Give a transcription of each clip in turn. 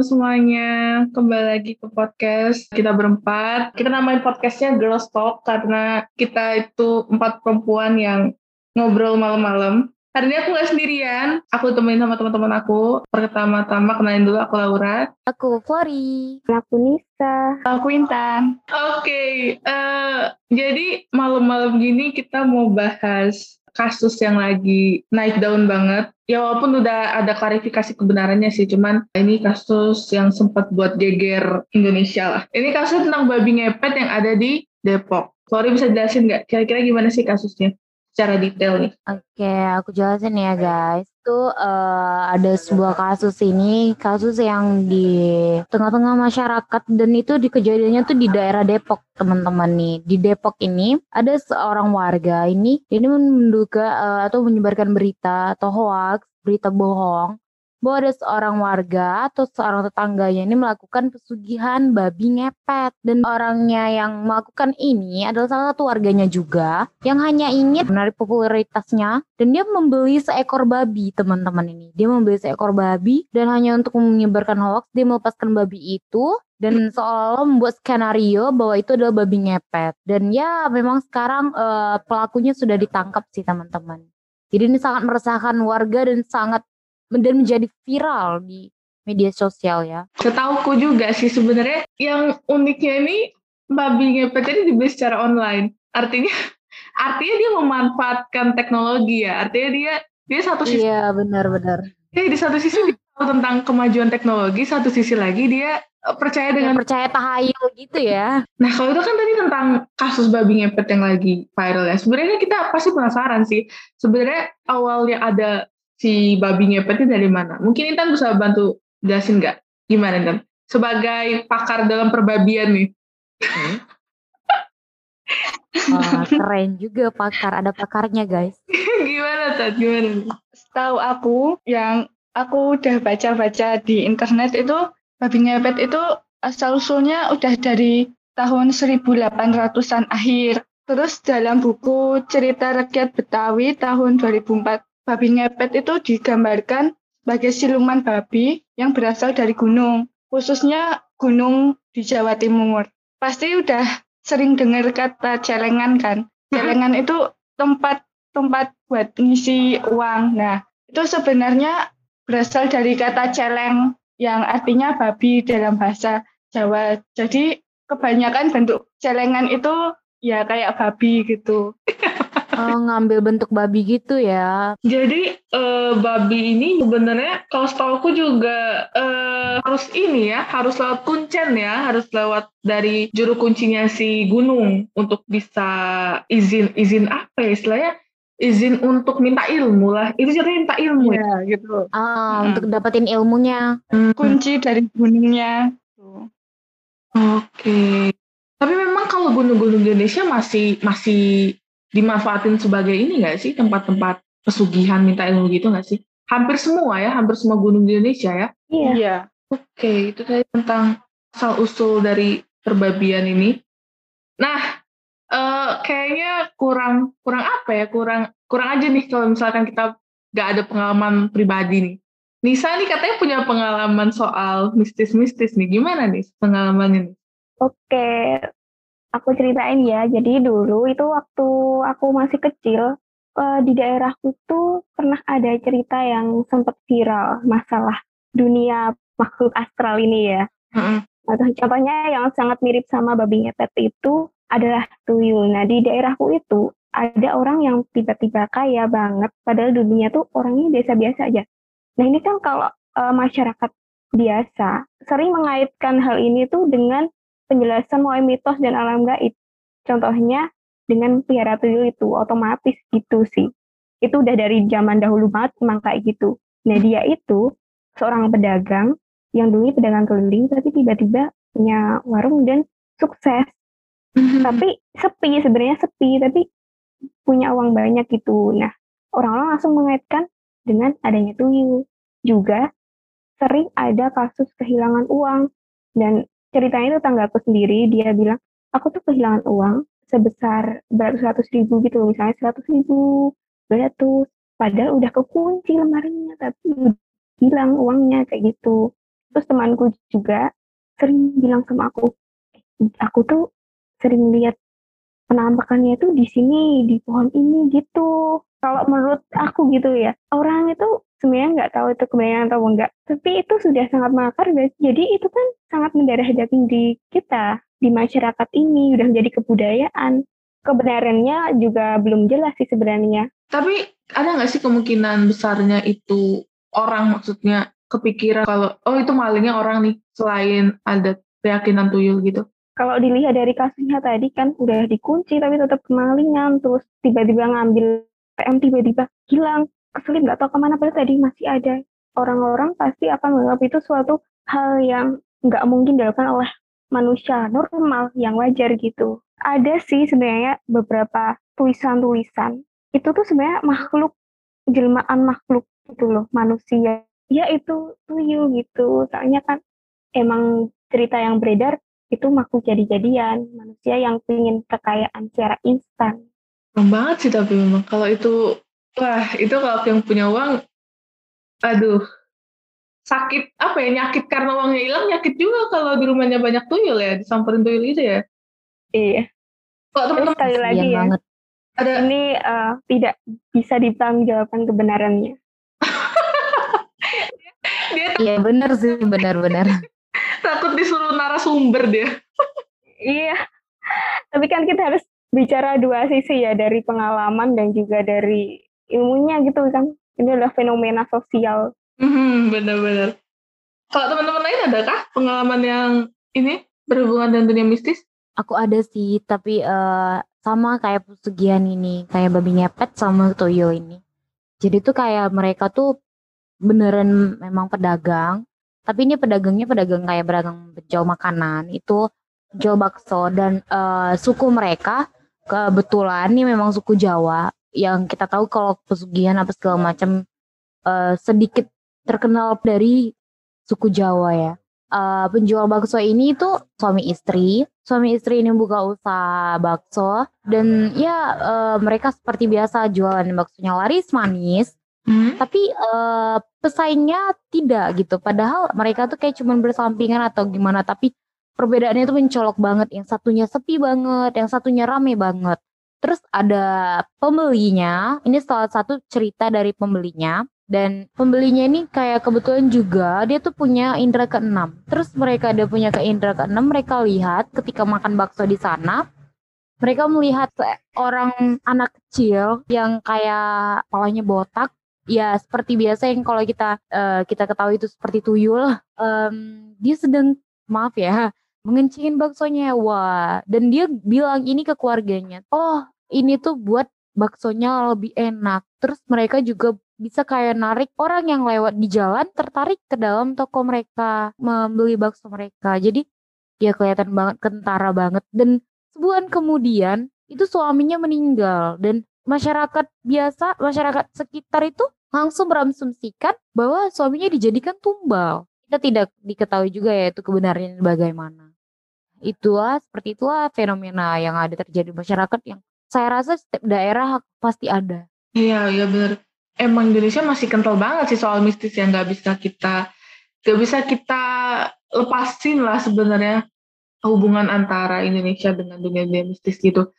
teman-teman semuanya. Kembali lagi ke podcast kita berempat. Kita namain podcastnya Girls Talk karena kita itu empat perempuan yang ngobrol malam-malam. Hari ini aku nggak sendirian, aku temenin sama teman-teman aku. Pertama-tama kenalin dulu aku Laura. Aku Flori. Aku Nisa. Aku Intan. Oke, okay, uh, jadi malam-malam gini kita mau bahas kasus yang lagi naik daun banget. Ya walaupun udah ada klarifikasi kebenarannya sih, cuman ini kasus yang sempat buat geger Indonesia lah. Ini kasus tentang babi ngepet yang ada di Depok. Flori bisa jelasin nggak kira-kira gimana sih kasusnya secara detail nih? Oke, aku jelasin ya guys itu uh, ada sebuah kasus ini kasus yang di tengah-tengah masyarakat dan itu di kejadiannya tuh di daerah Depok teman-teman nih. Di Depok ini ada seorang warga ini ini menduga uh, atau menyebarkan berita atau hoax berita bohong bahwa ada seorang warga atau seorang tetangganya ini melakukan pesugihan babi ngepet. Dan orangnya yang melakukan ini adalah salah satu warganya juga yang hanya ingin menarik popularitasnya. Dan dia membeli seekor babi teman-teman ini. Dia membeli seekor babi dan hanya untuk menyebarkan hoax dia melepaskan babi itu dan seolah-olah membuat skenario bahwa itu adalah babi ngepet. Dan ya memang sekarang uh, pelakunya sudah ditangkap sih teman-teman. Jadi ini sangat meresahkan warga dan sangat dan menjadi viral di media sosial ya. Setauku juga sih sebenarnya yang uniknya ini babi ngepet ini dibeli secara online. Artinya artinya dia memanfaatkan teknologi ya. Artinya dia dia satu sisi Iya, benar-benar. Eh di satu sisi dia tahu tentang kemajuan teknologi, satu sisi lagi dia eh, percaya dengan ya, percaya tahayul gitu ya. Nah kalau itu kan tadi tentang kasus babi ngepet yang lagi viral ya. Sebenarnya kita pasti penasaran sih. Sebenarnya awalnya ada si babi ngepetnya dari mana? Mungkin Intan bisa bantu jelasin nggak? Gimana Intan? Sebagai pakar dalam perbabian nih. Hmm? Wah, keren juga pakar, ada pakarnya guys. Gimana Tat? Gimana? Setahu aku yang aku udah baca-baca di internet itu babi ngepet itu asal usulnya udah dari tahun 1800-an akhir. Terus dalam buku Cerita Rakyat Betawi tahun 2004 babi ngepet itu digambarkan sebagai siluman babi yang berasal dari gunung, khususnya gunung di Jawa Timur. Pasti udah sering dengar kata celengan kan? Celengan itu tempat tempat buat ngisi uang. Nah, itu sebenarnya berasal dari kata celeng yang artinya babi dalam bahasa Jawa. Jadi kebanyakan bentuk celengan itu ya kayak babi gitu. Oh, ngambil bentuk babi gitu ya. Jadi uh, babi ini sebenarnya kalau setahu juga uh, harus ini ya, harus lewat kuncen ya, harus lewat dari juru kuncinya si gunung untuk bisa izin izin apa ya istilahnya izin untuk minta ilmu lah. Itu jadi minta ilmu ya, ya gitu. Ah, hmm. untuk dapetin ilmunya. Hmm. Kunci dari gunungnya. Oke. Okay. Tapi memang kalau gunung-gunung Indonesia masih masih dimanfaatin sebagai ini nggak sih tempat-tempat pesugihan minta ilmu gitu nggak sih? Hampir semua ya, hampir semua gunung di Indonesia ya. Iya. iya. Oke, okay, itu tadi tentang asal usul dari perbabian ini. Nah, uh, kayaknya kurang kurang apa ya? Kurang kurang aja nih kalau misalkan kita nggak ada pengalaman pribadi nih. Nisa nih katanya punya pengalaman soal mistis-mistis nih. Gimana nih pengalamannya nih? Oke, aku ceritain ya. Jadi dulu itu waktu aku masih kecil uh, di daerahku tuh pernah ada cerita yang sempat viral masalah dunia makhluk astral ini ya. Mm-hmm. contohnya yang sangat mirip sama babi ngepet itu adalah tuyul. Nah di daerahku itu ada orang yang tiba-tiba kaya banget, padahal dunia tuh orangnya biasa-biasa aja. Nah ini kan kalau uh, masyarakat biasa sering mengaitkan hal ini tuh dengan penjelasan mulai mitos dan alam gaib. Contohnya dengan piara tuyul itu otomatis gitu sih. Itu udah dari zaman dahulu banget emang kayak gitu. Nah dia itu seorang pedagang yang dulu pedagang keliling tapi tiba-tiba punya warung dan sukses. Mm-hmm. Tapi sepi sebenarnya sepi tapi punya uang banyak gitu. Nah orang-orang langsung mengaitkan dengan adanya tuyul. Juga sering ada kasus kehilangan uang dan ceritanya itu tanggaku sendiri dia bilang aku tuh kehilangan uang sebesar beratus ratus ribu gitu misalnya seratus ribu beratus padahal udah kekunci lemarinya tapi hilang uangnya kayak gitu. Terus temanku juga sering bilang sama aku aku tuh sering lihat penampakannya itu di sini di pohon ini gitu. Kalau menurut aku gitu ya orang itu sebenarnya nggak tahu itu kebenaran atau enggak. Tapi itu sudah sangat makar guys jadi itu kan sangat mendarah daging di kita di masyarakat ini. Udah menjadi kebudayaan. Kebenarannya juga belum jelas sih sebenarnya. Tapi ada nggak sih kemungkinan besarnya itu orang maksudnya kepikiran kalau oh itu malingnya orang nih selain ada keyakinan tuyul gitu? Kalau dilihat dari kasusnya tadi kan udah dikunci tapi tetap kemalingan terus tiba-tiba ngambil PM tiba-tiba hilang, keselip nggak tahu ke mana padahal tadi masih ada. Orang-orang pasti akan menganggap itu suatu hal yang nggak mungkin dilakukan oleh manusia normal yang wajar gitu. Ada sih sebenarnya beberapa tulisan-tulisan itu tuh sebenarnya makhluk jelmaan makhluk gitu loh manusia ya itu tuyul gitu soalnya kan emang cerita yang beredar itu makhluk jadi-jadian manusia yang ingin kekayaan secara instan banget sih tapi memang kalau itu wah itu kalau yang punya uang aduh sakit apa ya nyakit karena uangnya hilang nyakit juga kalau di rumahnya banyak tuyul ya disamperin tuyul itu ya. Iya. Kalau teman-teman sekali lagi ya banget. ada ini uh, tidak bisa dipertanggungjawabkan kebenarannya. Dia Iya benar sih benar-benar. takut disuruh narasumber dia. Iya. Tapi kan kita harus bicara dua sisi ya dari pengalaman dan juga dari ilmunya gitu kan. Ini adalah fenomena sosial. Hmm, benar-benar. Kalau teman-teman lain adakah pengalaman yang ini berhubungan dengan dunia mistis? Aku ada sih, tapi uh, sama kayak pesugihan ini, kayak babi ngepet sama tuyul ini. Jadi tuh kayak mereka tuh beneran memang pedagang, tapi ini pedagangnya pedagang kayak pedagang penjual makanan, itu jual bakso dan uh, suku mereka kebetulan ini memang suku Jawa yang kita tahu kalau pesugihan apa segala macam uh, sedikit terkenal dari suku Jawa ya. Uh, penjual bakso ini itu suami istri, suami istri ini buka usaha bakso dan ya uh, mereka seperti biasa jualan baksonya laris manis, hmm. tapi uh, pesaingnya tidak gitu. Padahal mereka tuh kayak cuman bersampingan atau gimana, tapi perbedaannya itu mencolok banget. Yang satunya sepi banget, yang satunya rame banget. Terus ada pembelinya, ini salah satu cerita dari pembelinya. Dan pembelinya ini kayak kebetulan juga dia tuh punya indera keenam. Terus mereka ada punya ke indera keenam, mereka lihat ketika makan bakso di sana, mereka melihat orang anak kecil yang kayak kepalanya botak ya seperti biasa yang kalau kita uh, kita ketahui itu seperti tuyul um, dia sedang maaf ya mengencingin baksonya wah dan dia bilang ini ke keluarganya oh ini tuh buat baksonya lebih enak. Terus mereka juga bisa kayak narik orang yang lewat di jalan tertarik ke dalam toko mereka membeli bakso mereka. Jadi ya kelihatan banget kentara banget. Dan sebulan kemudian itu suaminya meninggal. Dan masyarakat biasa masyarakat sekitar itu langsung berasumsikan bahwa suaminya dijadikan tumbal. Kita tidak diketahui juga ya itu kebenarannya bagaimana itulah seperti itulah fenomena yang ada terjadi di masyarakat yang saya rasa setiap daerah pasti ada. Iya, iya benar. Emang Indonesia masih kental banget sih soal mistis yang nggak bisa kita nggak bisa kita lepasin lah sebenarnya hubungan antara Indonesia dengan dunia dunia mistis gitu.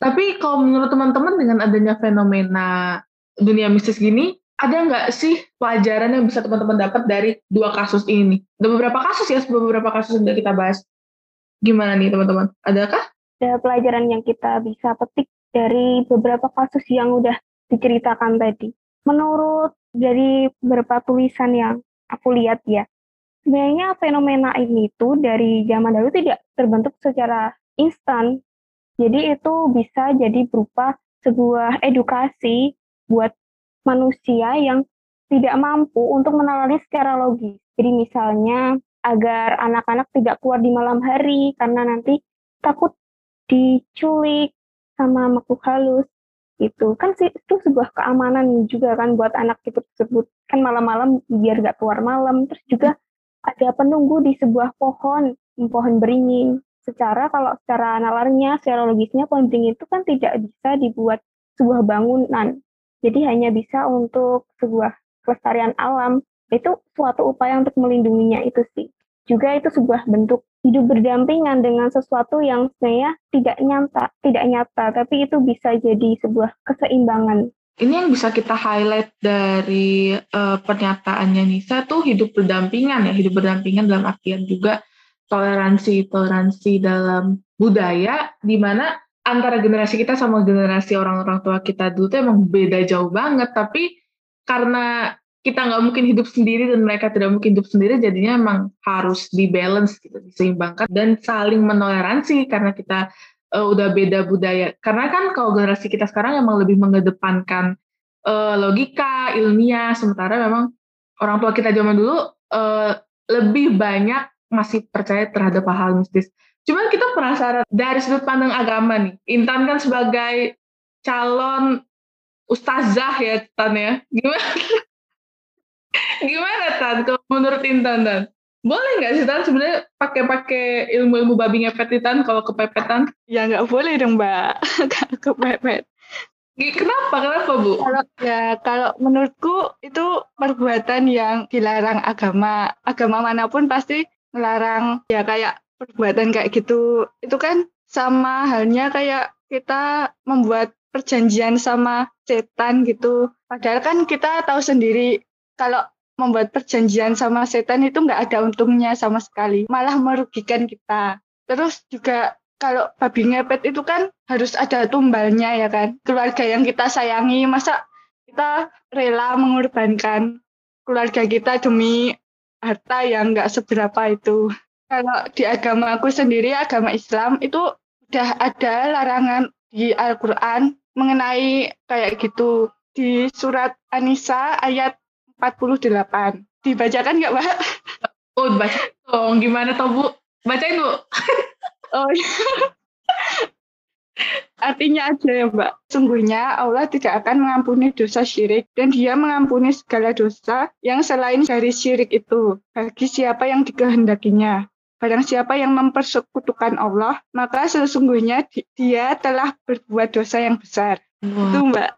Tapi kalau menurut teman-teman dengan adanya fenomena dunia mistis gini, ada nggak sih pelajaran yang bisa teman-teman dapat dari dua kasus ini? Ada beberapa kasus ya, beberapa kasus yang kita bahas. Gimana nih teman-teman? Adakah? Ada pelajaran yang kita bisa petik dari beberapa kasus yang udah diceritakan tadi. Menurut dari beberapa tulisan yang aku lihat ya, sebenarnya fenomena ini tuh dari zaman dahulu tidak terbentuk secara instan. Jadi itu bisa jadi berupa sebuah edukasi buat manusia yang tidak mampu untuk menalani secara logis. Jadi misalnya agar anak-anak tidak keluar di malam hari karena nanti takut diculik sama makhluk halus itu kan sih itu sebuah keamanan juga kan buat anak itu tersebut. Kan malam-malam biar gak keluar malam. Terus juga ada penunggu di sebuah pohon pohon beringin. Secara kalau secara nalarnya secara logisnya pohon beringin itu kan tidak bisa dibuat sebuah bangunan. Jadi hanya bisa untuk sebuah kelestarian alam itu suatu upaya untuk melindunginya itu sih juga itu sebuah bentuk hidup berdampingan dengan sesuatu yang sebenarnya tidak nyata, tidak nyata, tapi itu bisa jadi sebuah keseimbangan. Ini yang bisa kita highlight dari uh, pernyataannya Nisa tuh hidup berdampingan ya, hidup berdampingan dalam artian juga toleransi, toleransi dalam budaya, di mana antara generasi kita sama generasi orang-orang tua kita dulu tuh emang beda jauh banget, tapi karena kita nggak mungkin hidup sendiri dan mereka tidak mungkin hidup sendiri jadinya emang harus dibalance gitu diseimbangkan dan saling menoleransi karena kita uh, udah beda budaya. Karena kan kalau generasi kita sekarang emang lebih mengedepankan uh, logika ilmiah sementara memang orang tua kita zaman dulu uh, lebih banyak masih percaya terhadap hal-hal mistis. Cuman kita penasaran dari sudut pandang agama nih Intan kan sebagai calon ustazah ya Tan ya. Gimana Gimana Tan? Kalau menurut Intan Tan? Boleh nggak sih Tan sebenarnya pakai-pakai ilmu-ilmu babi ngepet Tan kalau kepepetan? Ya nggak boleh dong Mbak, kepepet. Kenapa? Kenapa Bu? Kalau ya kalau menurutku itu perbuatan yang dilarang agama. Agama mana pun pasti melarang ya kayak perbuatan kayak gitu. Itu kan sama halnya kayak kita membuat perjanjian sama setan gitu. Padahal kan kita tahu sendiri kalau membuat perjanjian sama setan itu nggak ada untungnya sama sekali, malah merugikan kita. Terus juga kalau babi ngepet itu kan harus ada tumbalnya ya kan, keluarga yang kita sayangi, masa kita rela mengorbankan keluarga kita demi harta yang nggak seberapa itu. Kalau di agama aku sendiri, agama Islam itu udah ada larangan di Al-Quran mengenai kayak gitu. Di surat An-Nisa ayat 48. Dibacakan nggak, Mbak? Oh, baca dong. Gimana toh, Bu? Bacain, Bu. oh, iya. Artinya aja ya Mbak, sungguhnya Allah tidak akan mengampuni dosa syirik dan dia mengampuni segala dosa yang selain dari syirik itu bagi siapa yang dikehendakinya. Barang siapa yang mempersekutukan Allah, maka sesungguhnya dia telah berbuat dosa yang besar. Wah. Itu Mbak.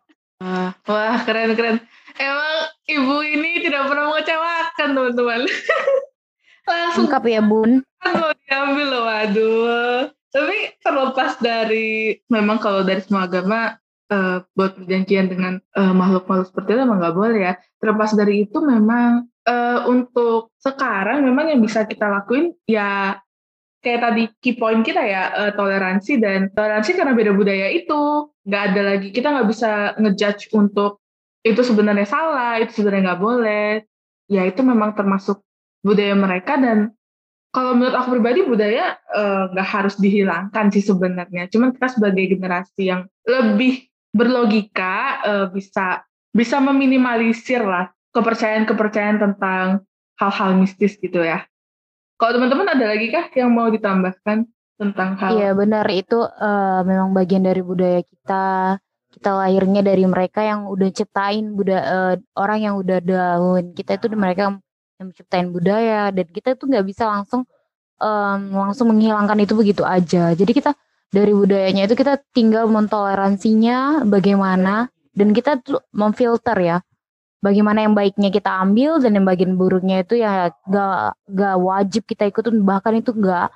Wah, wah keren-keren. Emang ibu ini tidak pernah mengecewakan teman-teman. Langsung Lengkap ya bun. Mau diambil loh, waduh. Tapi terlepas dari, memang kalau dari semua agama, uh, buat perjanjian dengan uh, makhluk-makhluk seperti itu memang nggak boleh ya. Terlepas dari itu memang uh, untuk sekarang memang yang bisa kita lakuin ya kayak tadi key point kita ya uh, toleransi dan toleransi karena beda budaya itu nggak ada lagi kita nggak bisa ngejudge untuk itu sebenarnya salah, itu sebenarnya nggak boleh. Ya itu memang termasuk budaya mereka dan kalau menurut aku pribadi budaya eh, nggak uh, harus dihilangkan sih sebenarnya. Cuman kita sebagai generasi yang lebih berlogika uh, bisa bisa meminimalisir lah kepercayaan-kepercayaan tentang hal-hal mistis gitu ya. Kalau teman-teman ada lagi kah yang mau ditambahkan tentang hal? Iya benar itu uh, memang bagian dari budaya kita kita lahirnya dari mereka yang udah ciptain budaya uh, orang yang udah daun kita itu mereka yang menciptain budaya dan kita tuh nggak bisa langsung um, langsung menghilangkan itu begitu aja. Jadi kita dari budayanya itu kita tinggal mentoleransinya bagaimana dan kita tuh memfilter ya bagaimana yang baiknya kita ambil dan yang bagian buruknya itu ya gak, gak wajib kita ikutin bahkan itu gak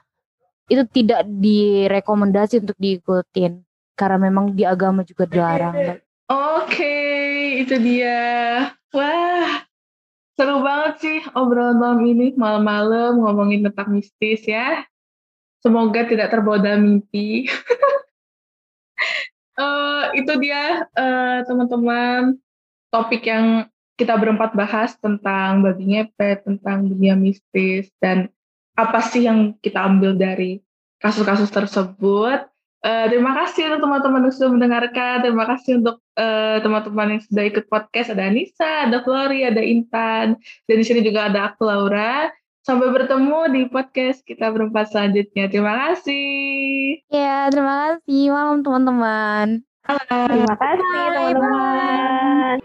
itu tidak direkomendasi untuk diikutin karena memang di agama juga dilarang. Oke, okay, itu dia. Wah, seru banget sih obrolan malam ini, malam-malam ngomongin tentang mistis ya. Semoga tidak terbawa dalam mimpi. uh, itu dia eh, teman-teman topik yang kita berempat bahas tentang babi ngepet, tentang dunia mistis, dan apa sih yang kita ambil dari kasus-kasus tersebut. Uh, terima kasih untuk teman-teman yang sudah mendengarkan. Terima kasih untuk uh, teman-teman yang sudah ikut podcast. Ada Anissa, ada Flori, ada Intan, dan di sini juga ada aku Laura. Sampai bertemu di podcast kita berempat selanjutnya. Terima kasih. Ya, terima kasih. Malam teman-teman. Terima kasih teman-teman.